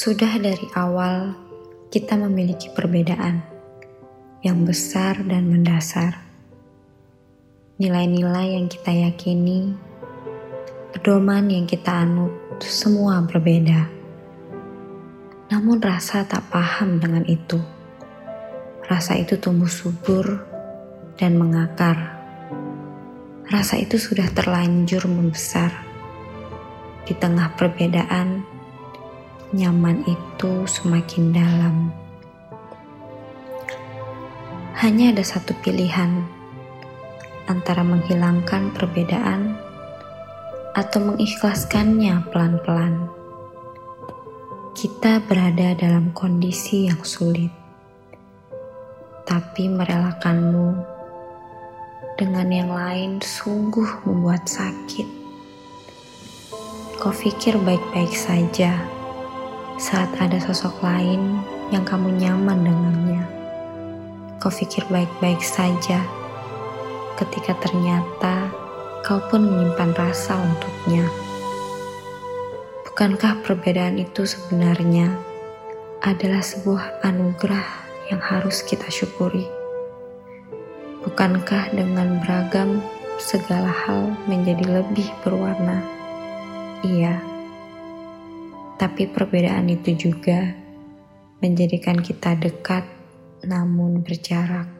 Sudah dari awal kita memiliki perbedaan yang besar dan mendasar. Nilai-nilai yang kita yakini, pedoman yang kita anut, semua berbeda. Namun rasa tak paham dengan itu. Rasa itu tumbuh subur dan mengakar. Rasa itu sudah terlanjur membesar. Di tengah perbedaan, nyaman itu semakin dalam. Hanya ada satu pilihan antara menghilangkan perbedaan atau mengikhlaskannya pelan-pelan. Kita berada dalam kondisi yang sulit, tapi merelakanmu dengan yang lain sungguh membuat sakit. Kau pikir baik-baik saja saat ada sosok lain yang kamu nyaman dengannya. Kau pikir baik-baik saja ketika ternyata kau pun menyimpan rasa untuknya. Bukankah perbedaan itu sebenarnya adalah sebuah anugerah yang harus kita syukuri? Bukankah dengan beragam segala hal menjadi lebih berwarna? Iya tapi perbedaan itu juga menjadikan kita dekat namun berjarak.